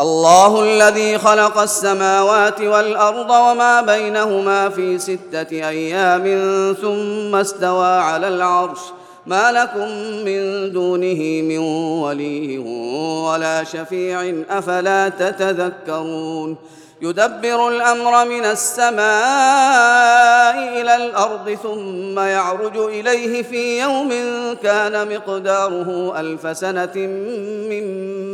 الله الذي خلق السماوات والأرض وما بينهما في ستة أيام ثم استوى على العرش. ما لكم من دونه من ولي ولا شفيع أفلا تتذكرون. يدبر الأمر من السماء إلى الأرض ثم يعرج إليه في يوم كان مقداره ألف سنة مما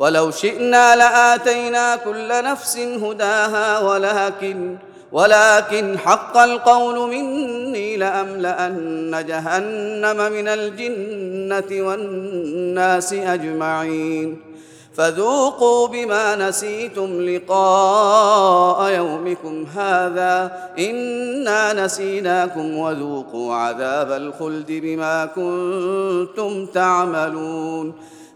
ولو شئنا لآتينا كل نفس هداها ولكن ولكن حق القول مني لأملأن جهنم من الجنة والناس أجمعين. فذوقوا بما نسيتم لقاء يومكم هذا. إنا نسيناكم وذوقوا عذاب الخلد بما كنتم تعملون.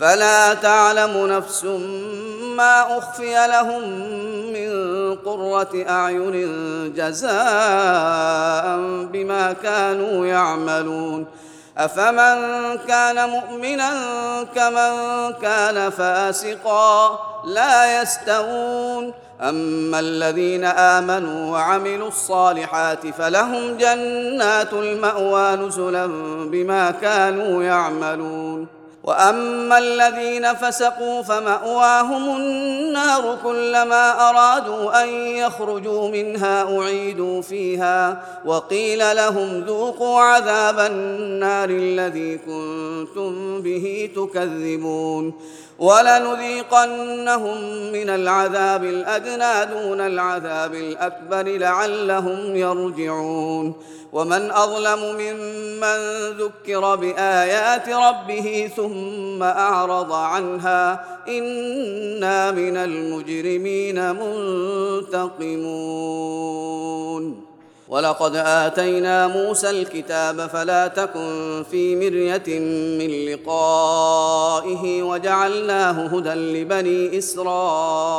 فلا تعلم نفس ما أخفي لهم من قرة أعين جزاء بما كانوا يعملون. أفمن كان مؤمنا كمن كان فاسقا لا يستوون. أما الذين آمنوا وعملوا الصالحات فلهم جنات المأوى نزلا بما كانوا يعملون. وأما الذين فسقوا فمأواهم النار كلما أرادوا أن يخرجوا منها أعيدوا فيها وقيل لهم ذوقوا عذاب النار الذي كنتم به تكذبون ولنذيقنهم من العذاب الأدنى دون العذاب الأكبر لعلهم يرجعون ومن أظلم ممن ذكر بآيات ربه ثم أعرض عنها. إنا من المجرمين منتقمون. ولقد آتينا موسى الكتاب فلا تكن في مرية من لقائه وجعلناه هدى لبني إسرائيل.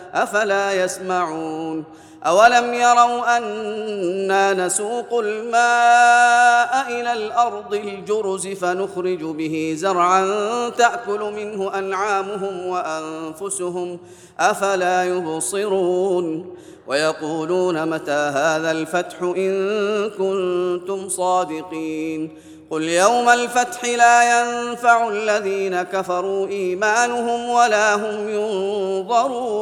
أفلا يسمعون اولم يروا أنا نسوق الماء إلى الأرض الجرز فنخرج به زرعا تاكل منه انعامهم وانفسهم افلا يبصرون ويقولون متى هذا الفتح ان كنتم صادقين قل يوم الفتح لا ينفع الذين كفروا ايمانهم ولا هم ينظرون